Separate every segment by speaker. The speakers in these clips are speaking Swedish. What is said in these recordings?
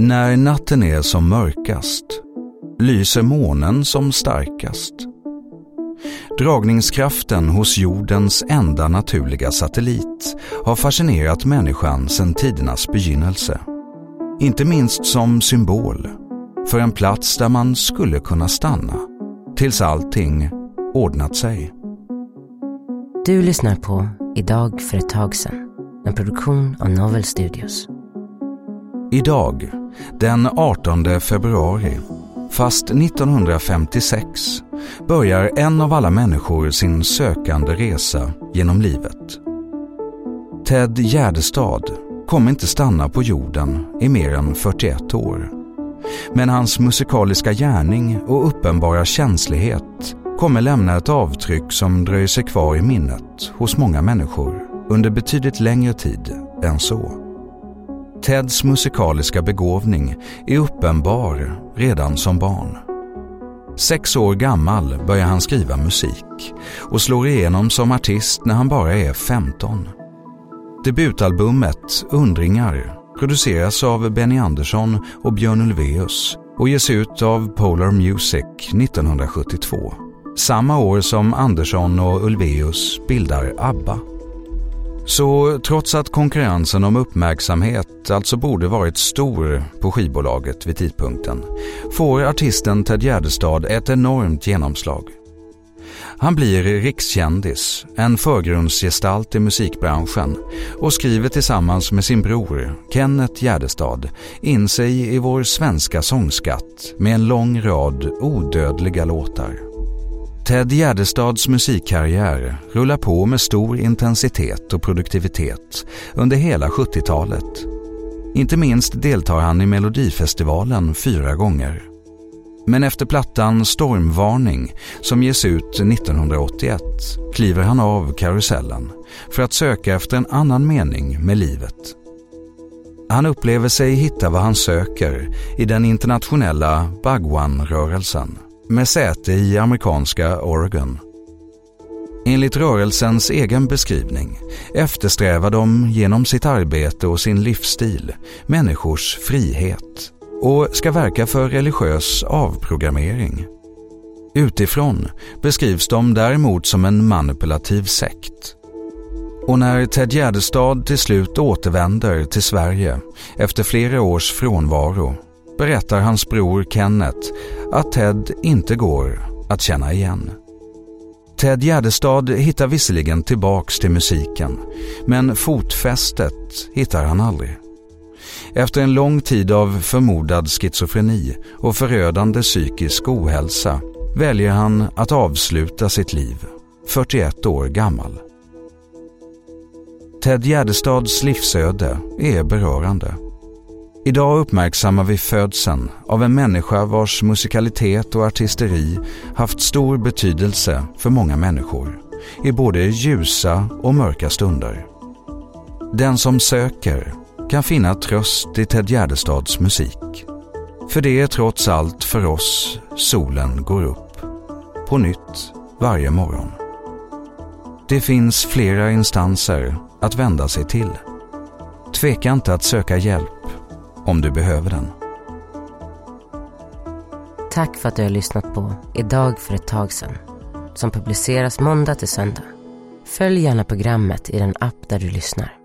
Speaker 1: När natten är som mörkast lyser månen som starkast. Dragningskraften hos jordens enda naturliga satellit har fascinerat människan sedan tidernas begynnelse. Inte minst som symbol för en plats där man skulle kunna stanna tills allting ordnat sig.
Speaker 2: Du lyssnar på Idag för ett tag sedan, en produktion av Novel Studios.
Speaker 1: Idag, den 18 februari, fast 1956, börjar en av alla människor sin sökande resa genom livet. Ted Gärdestad kommer inte stanna på jorden i mer än 41 år. Men hans musikaliska gärning och uppenbara känslighet kommer lämna ett avtryck som dröjer sig kvar i minnet hos många människor under betydligt längre tid än så. Teds musikaliska begåvning är uppenbar redan som barn. Sex år gammal börjar han skriva musik och slår igenom som artist när han bara är 15. Debutalbumet Undringar produceras av Benny Andersson och Björn Ulvaeus och ges ut av Polar Music 1972. Samma år som Andersson och Ulvaeus bildar ABBA. Så trots att konkurrensen om uppmärksamhet alltså borde varit stor på skivbolaget vid tidpunkten får artisten Ted Gärdestad ett enormt genomslag. Han blir rikskändis, en förgrundsgestalt i musikbranschen och skriver tillsammans med sin bror Kenneth Gärdestad in sig i vår svenska sångskatt med en lång rad odödliga låtar. Ted Gärdestads musikkarriär rullar på med stor intensitet och produktivitet under hela 70-talet. Inte minst deltar han i Melodifestivalen fyra gånger. Men efter plattan Stormvarning som ges ut 1981 kliver han av karusellen för att söka efter en annan mening med livet. Han upplever sig hitta vad han söker i den internationella Bhagwan-rörelsen med säte i amerikanska Oregon. Enligt rörelsens egen beskrivning eftersträvar de genom sitt arbete och sin livsstil människors frihet och ska verka för religiös avprogrammering. Utifrån beskrivs de däremot som en manipulativ sekt. Och när Ted Gärdestad till slut återvänder till Sverige efter flera års frånvaro berättar hans bror Kenneth att Ted inte går att känna igen. Ted Gärdestad hittar visserligen tillbaks till musiken, men fotfästet hittar han aldrig. Efter en lång tid av förmodad schizofreni och förödande psykisk ohälsa väljer han att avsluta sitt liv, 41 år gammal. Ted Gärdestads livsöde är berörande. Idag uppmärksammar vi födseln av en människa vars musikalitet och artisteri haft stor betydelse för många människor i både ljusa och mörka stunder. Den som söker kan finna tröst i Ted Gärdestads musik. För det är trots allt för oss solen går upp. På nytt varje morgon. Det finns flera instanser att vända sig till. Tveka inte att söka hjälp om du behöver den.
Speaker 2: Tack för att du har lyssnat på Idag för ett tag sedan som publiceras måndag till söndag. Följ gärna programmet i den app där du lyssnar.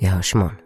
Speaker 2: Vi hörs imorgon.